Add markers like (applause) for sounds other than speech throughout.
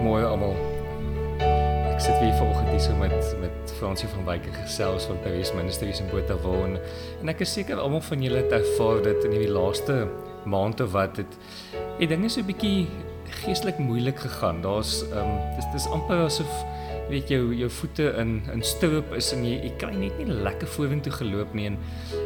Goeiemôre almal. Ek sit hier vanoggend hier so met met Fransie van Wyk gesels van Paris Ministries in Botawon en ek is seker almal van julle het ervaar dit in hierdie laaste maande wat dit die dinge so 'n bietjie geestelik moeilik gegaan. Daar's ehm um, dis dis amper asof weet jou jou voete in in stroop is en jy jy kry net nie lekker vorentoe geloop nie en,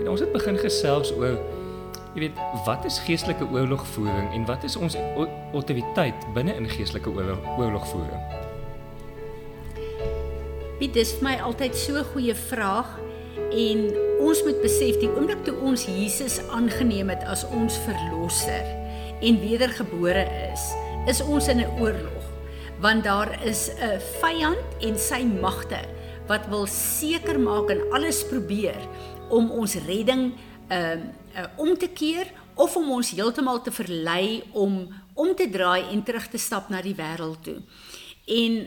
en ons het begin gesels oor jy weet wat is geestelike oorlogvoering en wat is ons autoriteit binne in geestelike oorlogvoering? Dit is vir my altyd so 'n goeie vraag en ons moet besef die oomblik toe ons Jesus aangeneem het as ons verlosser en wedergebore is, is ons in 'n oorlog want daar is 'n vyand en sy magte wat wil seker maak en alles probeer om ons redding ehm uh, uh, om te keer of om ons heeltemal te verlei om om te draai en terug te stap na die wêreld toe. En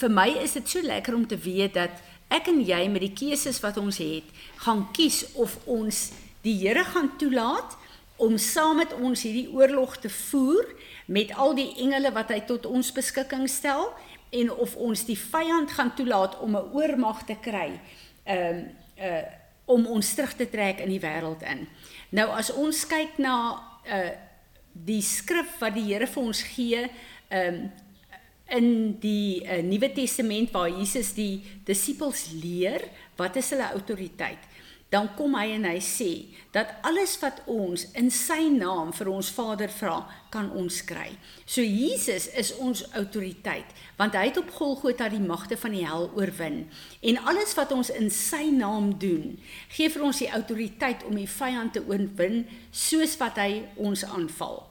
vir my is dit so lekker om te weet dat ek en jy met die keuses wat ons het, gaan kies of ons die Here gaan toelaat om saam met ons hierdie oorlog te voer met al die engele wat hy tot ons beskikking stel en of ons die vyand gaan toelaat om 'n oormag te kry. Ehm um, uh om ons terug te trek in die wêreld in. Nou as ons kyk na uh die skrif wat die Here vir ons gee, um in die uh, Nuwe Testament waar Jesus die disippels leer wat is hulle autoriteit dan kom hy en hy sê dat alles wat ons in sy naam vir ons Vader vra, kan ons kry. So Jesus is ons autoriteit, want hy het op Golgotha die magte van die hel oorwin. En alles wat ons in sy naam doen, gee vir ons die autoriteit om die vyand te oorwin soos wat hy ons aanval.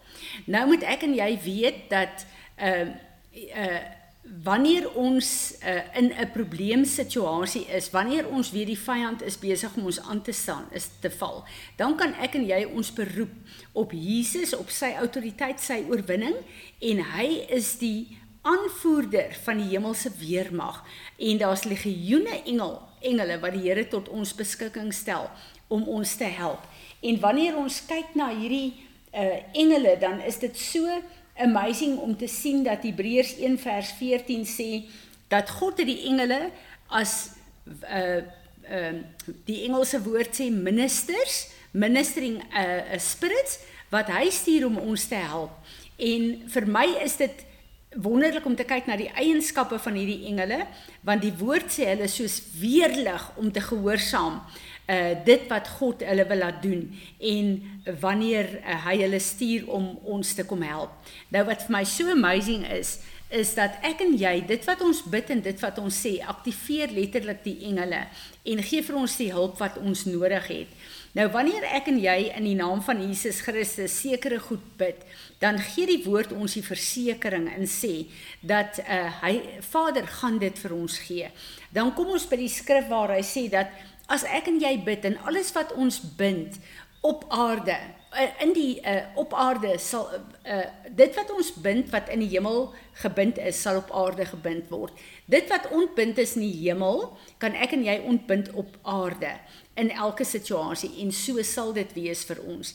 Nou moet ek en jy weet dat uh uh wanneer ons uh, in 'n probleemsituasie is, wanneer ons weet die vyand is besig om ons aan te staan, is te val, dan kan ek en jy ons beroep op Jesus, op sy autoriteit, sy oorwinning en hy is die aanvoerder van die hemelse weermag en daar's legioene engel engele wat die Here tot ons beskikking stel om ons te help. En wanneer ons kyk na hierdie uh, engele, dan is dit so amazing om te sien dat Hebreërs 1 vers 14 sê dat God het die engele as uh uh die Engelse woord sê ministers, ministering 'n uh, 'n spirits wat hy stuur om ons te help. En vir my is dit wonderlik om te kyk na die eienskappe van hierdie engele want die woord sê hulle soos weerlig om te gehoorsaam dit wat God hulle wil laat doen en wanneer uh, hy hulle stuur om ons te kom help. Nou wat vir my so amazing is, is dat ek en jy dit wat ons bid en dit wat ons sê aktiveer letterlik die engele en gee vir ons die hulp wat ons nodig het. Nou wanneer ek en jy in die naam van Jesus Christus sekere goed bid, dan gee die woord ons die versekering en sê dat uh, hy Vader gaan dit vir ons gee. Dan kom ons by die skrif waar hy sê dat as ek en jy bid en alles wat ons bind op aarde eh, in die uh, op aarde sal uh, dit wat ons bind wat in die hemel gebind is sal op aarde gebind word. Dit wat ontbind is in die hemel kan ek en jy ontbind op aarde in elke situasie en so sal dit wees vir ons.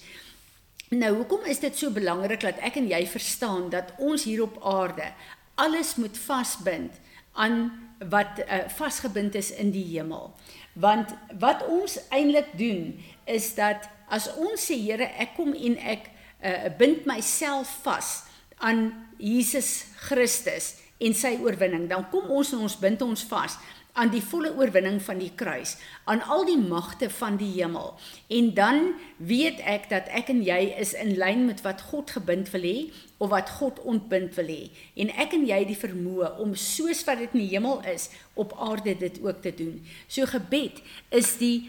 Nou hoekom is dit so belangrik dat ek en jy verstaan dat ons hier op aarde alles moet vasbind aan wat uh, vasgebind is in die hemel. Want wat ons eintlik doen is dat as ons sê Here, ek kom en ek uh, bind myself vas aan Jesus Christus en sy oorwinning, dan kom ons en ons bind ons vas aan die volle oorwinning van die kruis, aan al die magte van die hemel. En dan weet ek dat ek en jy is in lyn met wat God gebind wil hê of wat God ontbind wil hê. En ek en jy die vermoë om soos wat dit in die hemel is, op aarde dit ook te doen. So gebed is die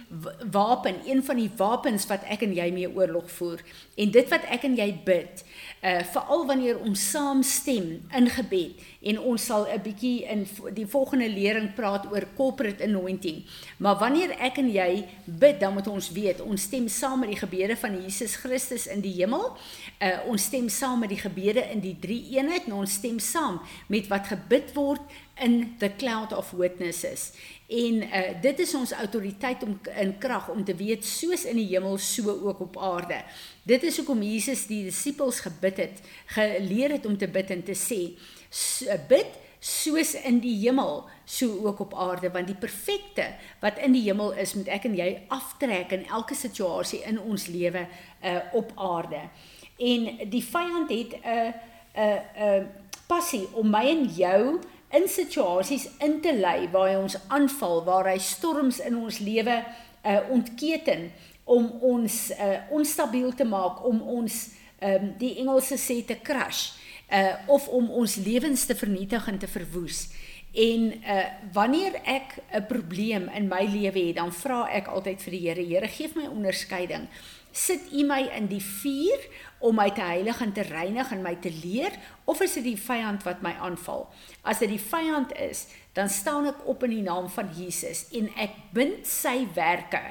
wapen, een van die wapens wat ek en jy mee oorlog voer. En dit wat ek en jy bid, uh veral wanneer ons saam stem in gebed en ons sal 'n bietjie in die volgende lering praat oor corporate anointing. Maar wanneer ek en jy bid, dan moet ons weet, ons stem saam met die gebede van Jesus Christus in die hemel. Uh ons stem saam met die gebede gebede in die drie eenheid en ons stem saam met wat gebid word in the cloud of witnesses. En uh, dit is ons autoriteit om in krag om te weet soos in die hemel so ook op aarde. Dit is hoekom Jesus die disippels gebid het, geleer het om te bid en te sê bid soos in die hemel, so ook op aarde, want die perfekte wat in die hemel is, moet ek en jy aftrek in elke situasie in ons lewe uh op aarde. En die vyand het 'n 'n 'n passie om my en jou in situasies in te lei waar hy ons aanval, waar hy storms in ons lewe uh ontketen om ons uh onstabiel te maak, om ons um die Engelse sê te crash uh of om ons lewens te vernietig en te verwoes. En uh wanneer ek 'n probleem in my lewe het, dan vra ek altyd vir die Here, Here, gee my onderskeiding. Sit U my in die vuur om my te heilig en te reinig en my te leer of is dit die vyand wat my aanval? As dit die vyand is, dan staan ek op in die naam van Jesus en ek bind sy werke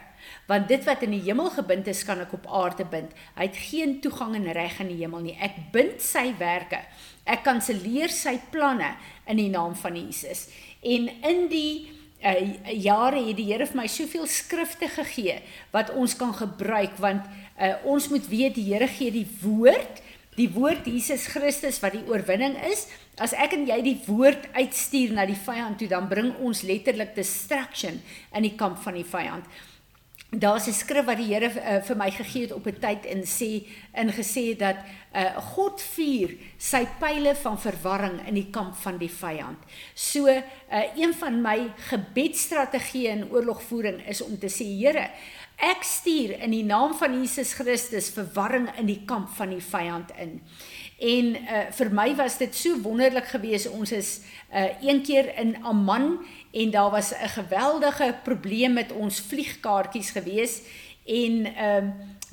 want dit wat in die hemel gebind is kan ek op aarde bind. Hy het geen toegang en reg in die hemel nie. Ek bind sy werke. Ek kanselleer sy planne in die naam van Jesus. En in die uh, jare het die Here vir my soveel skrifte gegee wat ons kan gebruik want uh, ons moet weet die Here gee die woord die woord Jesus Christus wat die oorwinning is. As ek en jy die woord uitstuur na die vyand toe dan bring ons letterlik destruction in die kamp van die vyand daar's 'n skrif wat die Here uh, vir my gegee het op 'n tyd en sê in gesê dat uh, God vuur sy pile van verwarring in die kamp van die vyand. So uh, een van my gebedsstrategieë in oorlogvoering is om te sê Here, ek stuur in die naam van Jesus Christus verwarring in die kamp van die vyand in. En uh, vir my was dit so wonderlik geweest. Ons is uh, een keer in Amman en daar was 'n geweldige probleem met ons vliegkaartjies gewees en ehm uh,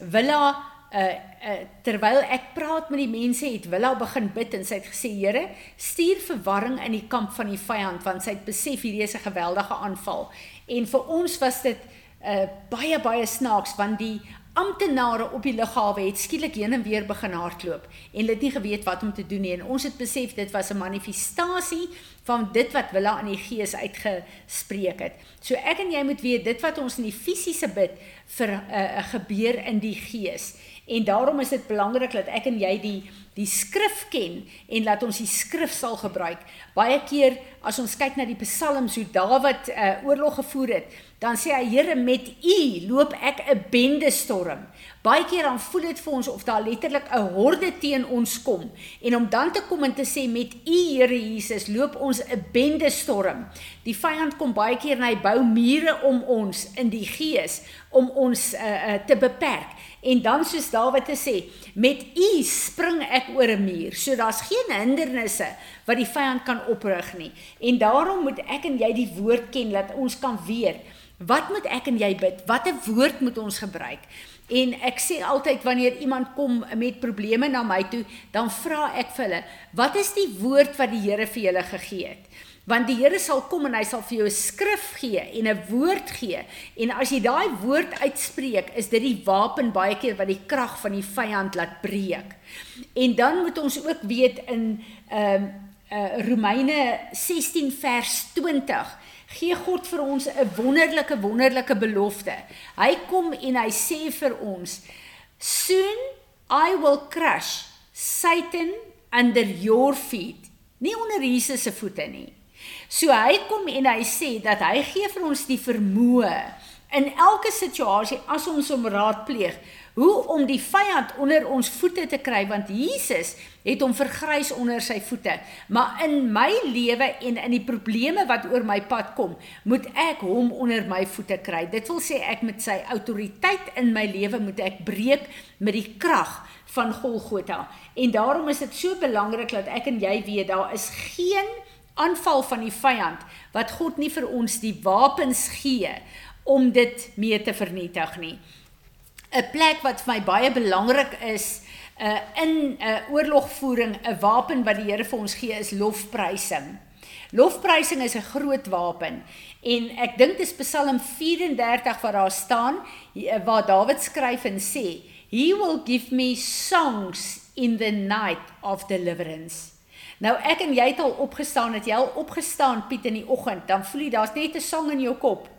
Willa uh, uh terwyl ek praat met die mense het Willa begin bid en sy het gesê Here stuur verwarring in die kamp van die vyand want sy het besef hierdie is 'n geweldige aanval. En vir ons was dit uh baie baie snaaks want die amptenare op die lughawe het skielik heen en weer begin hardloop en hulle het nie geweet wat om te doen nie. En ons het besef dit was 'n manifestasie van dit wat Willa in die gees uitgespreek het. So ek en jy moet weet dit wat ons in die fisiese bid vir 'n uh, gebeur in die gees. En daarom is dit belangrik dat ek en jy die die skrif ken en laat ons die skrif sal gebruik. Baie keer as ons kyk na die psalms hoe Dawid uh, oorlog gevoer het, dan sê hy Here met u loop ek 'n bende storm. Baie keer dan voel dit vir ons of daar letterlik 'n horde teen ons kom en om dan te kom en te sê met u Here Jesus loop ons 'n bende storm. Die vyand kom baie keer en hy bou mure om ons in die gees om ons uh, uh, te beperk. En dan soos Dawid te sê, met u spring ek oor 'n muur. So daar's geen hindernisse wat die vyand kan oprig nie. En daarom moet ek en jy die woord ken dat ons kan weet Wat moet ek en jy bid? Watter woord moet ons gebruik? En ek sê altyd wanneer iemand kom met probleme na my toe, dan vra ek vir hulle, wat is die woord wat die Here vir julle gegee het? Want die Here sal kom en hy sal vir jou 'n skrif gee en 'n woord gee. En as jy daai woord uitspreek, is dit die wapen baie keer wat die krag van die vyand laat breek. En dan moet ons ook weet in ehm uh, uh, Romeine 16 vers 20 gee God vir ons 'n wonderlike wonderlike belofte. Hy kom en hy sê vir ons: "Soon I will crush Satan under your feet." Nie onder Jesus se voete nie. So hy kom en hy sê dat hy gee vir ons die vermoë in elke situasie as ons hom raadpleeg hoe om die vyand onder ons voete te kry want Jesus het hom vergrys onder sy voete. Maar in my lewe en in die probleme wat oor my pad kom moet ek hom onder my voete kry. Dit wil sê ek met sy autoriteit in my lewe moet ek breek met die krag van Golgotha. En daarom is dit so belangrik dat ek en jy weet daar is geen aanval van die vyand wat God nie vir ons die wapens gee om dit mee te vernietig nie 'n plek wat vir my baie belangrik is uh in 'n uh, oorlogvoering, 'n wapen wat die Here vir ons gee is lofprysing. Lofprysing is 'n groot wapen en ek dink dis Psalm 34 waar daar staan uh, waar Dawid skryf en sê, "He will give me songs in the night of deliverance. Nou ek en jy het al opgestaan, het jy al opgestaan Piet in die oggend, dan voel jy daar's net 'n sang in jou kop.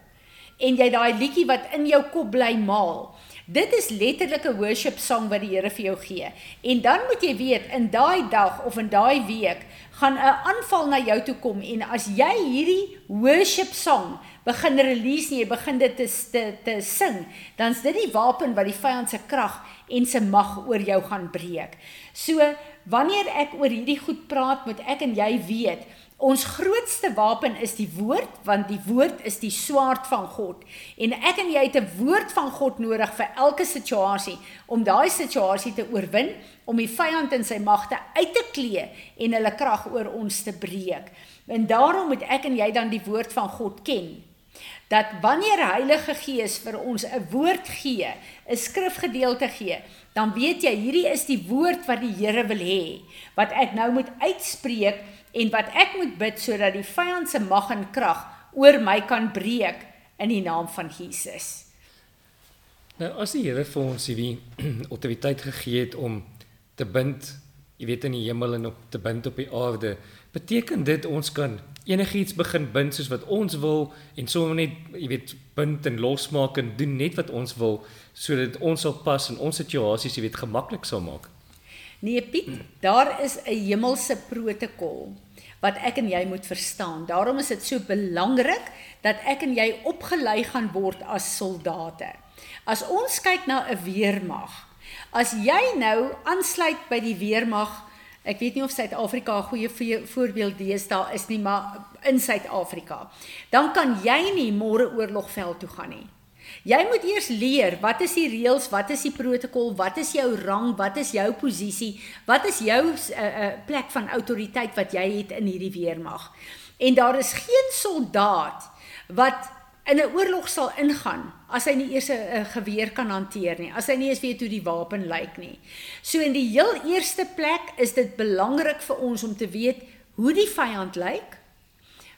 En jy daai liedjie wat in jou kop bly maal. Dit is letterlik 'n worship song wat die Here vir jou gee. En dan moet jy weet in daai dag of in daai week gaan 'n aanval na jou toe kom en as jy hierdie worship song begin release nie, jy begin dit te te, te sing, dan is dit die wapen wat die vyand se krag en se mag oor jou gaan breek. So wanneer ek oor hierdie goed praat, moet ek en jy weet Ons grootste wapen is die woord want die woord is die swaard van God. En ek en jy het 'n woord van God nodig vir elke situasie om daai situasie te oorwin, om die vyand en sy magte uit te klee en hulle krag oor ons te breek. En daarom moet ek en jy dan die woord van God ken. Dat wanneer Heilige Gees vir ons 'n woord gee, 'n skrifgedeelte gee, dan weet jy hierdie is die woord wat die Here wil hê, wat ek nou moet uitspreek en wat ek moet bid sodat die vyand se mag en krag oor my kan breek in die naam van Jesus. Nou as die Here vir ons hierdie (clears throat) autoriteit gegee het om te bind, jy weet in die hemel en op te bind op die aarde, beteken dit ons kan enigiets begin bind soos wat ons wil en sommer net jy weet bind en losmaak en doen net wat ons wil sodat ons sal pas in ons situasies jy weet gemaklik sal maak. Nee Piet, daar is 'n hemelse protokol wat ek en jy moet verstaan. Daarom is dit so belangrik dat ek en jy opgelei gaan word as soldate. As ons kyk na 'n weermag, as jy nou aansluit by die weermag, ek weet nie of Suid-Afrika 'n goeie voorbeeld deesdae is nie, maar in Suid-Afrika, dan kan jy nie môre oorlogveld toe gaan nie. Jy moet eers leer wat is die reëls, wat is die protokol, wat is jou rang, wat is jou posisie, wat is jou uh, uh, plek van autoriteit wat jy het in hierdie weermag. En daar is geen soldaat wat in 'n oorlog sal ingaan as hy nie eers 'n geweer kan hanteer nie, as hy nie eens weet hoe die wapen lyk nie. So in die heel eerste plek is dit belangrik vir ons om te weet hoe die vyand lyk,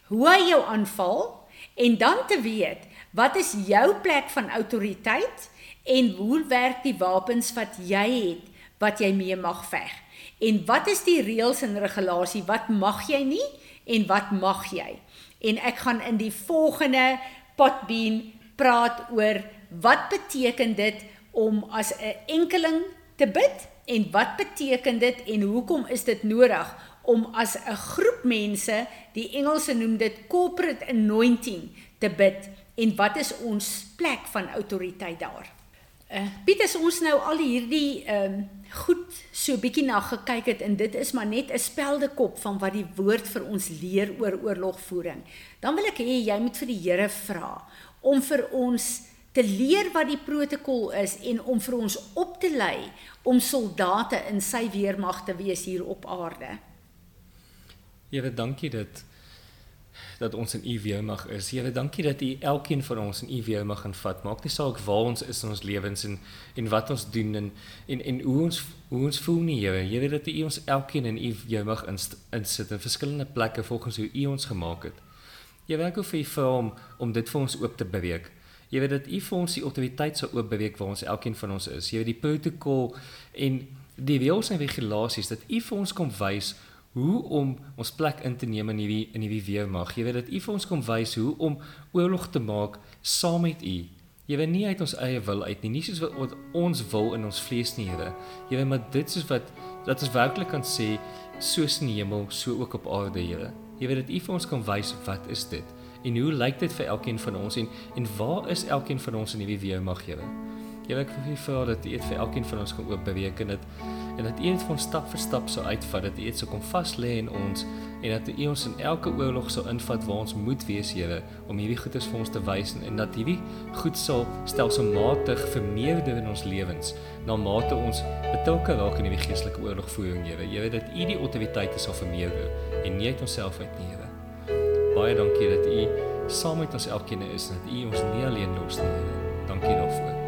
hoe hy jou aanval en dan te weet Wat is jou plek van autoriteit en hoe werk die wapens wat jy het wat jy mee mag veg? En wat is die reëls en regulasie wat mag jy nie en wat mag jy? En ek gaan in die volgende potbeen praat oor wat beteken dit om as 'n enkeling te bid en wat beteken dit en hoekom is dit nodig om as 'n groep mense, die Engelse noem dit corporate anointing, te bid en wat is ons plek van autoriteit daar? Uh, Piet as ons nou al hierdie ehm um, goed so bietjie na gekyk het en dit is maar net 'n speldekop van wat die woord vir ons leer oor oorlogvoering. Dan wil ek hê jy moet vir die Here vra om vir ons te leer wat die protokol is en om vir ons op te lei om soldate in sy weermag te wees hier op aarde. Here, dankie dat dat ons in U weermag is. Here, dankie dat U elkeen van ons in U weermag gaan vat. Maak nie saak waar ons is in ons lewens en en wat ons doen en en en hoe ons hoe ons voel nie, Here. Here dat U ons elkeen in U weermag insit in verskillende plekke volgens hoe U ons gemaak het. Here, ek wil vir U vra om om dit vir ons oop te breek. Weet dat U vir ons die autoriteit sou oopbreek waar ons elkeen van ons is. Weet die protokol en die reëls en regulasies dat U vir ons kom wys hoe om ons plek in te neem in hierdie in hierdie weermag. Jy weet dat U vir ons kom wys hoe om oorlog te maak saam met U. Jy weet nie uit ons eie wil uit nie, nie soos wat ons wil in ons vlees nie, Here. Jy weet maar dit is wat dat ons werklik kan sê soos in die hemel, so ook op aarde, Here. Jy weet dat U vir ons kan wys wat is dit en hoe lyk dit vir elkeen van ons en en waar is elkeen van ons in hierdie weermag, Here? Jy weet ek vir U vra dat U dit vir elkeen van ons kan oopbreek en dit en dat U dit van stap vir stap sou uitvat dat U dit sou kom vas lê in ons en dat U ons in elke oorlog sou invat waar ons moet wees Here om hierdie goedes vir ons te wys en, en dat hierdie goed sal stelselmatig vermeerder in ons lewens na mate ons betrokke raak in hierdie geestelike oorlogvoering Here. Here dat U die autoriteite sal vermeerder en nie uit onsself uit nie Here. Baie dankie dat U saam met ons elkeen is en dat U ons nie alleen los nie Here. Dankie daarvoor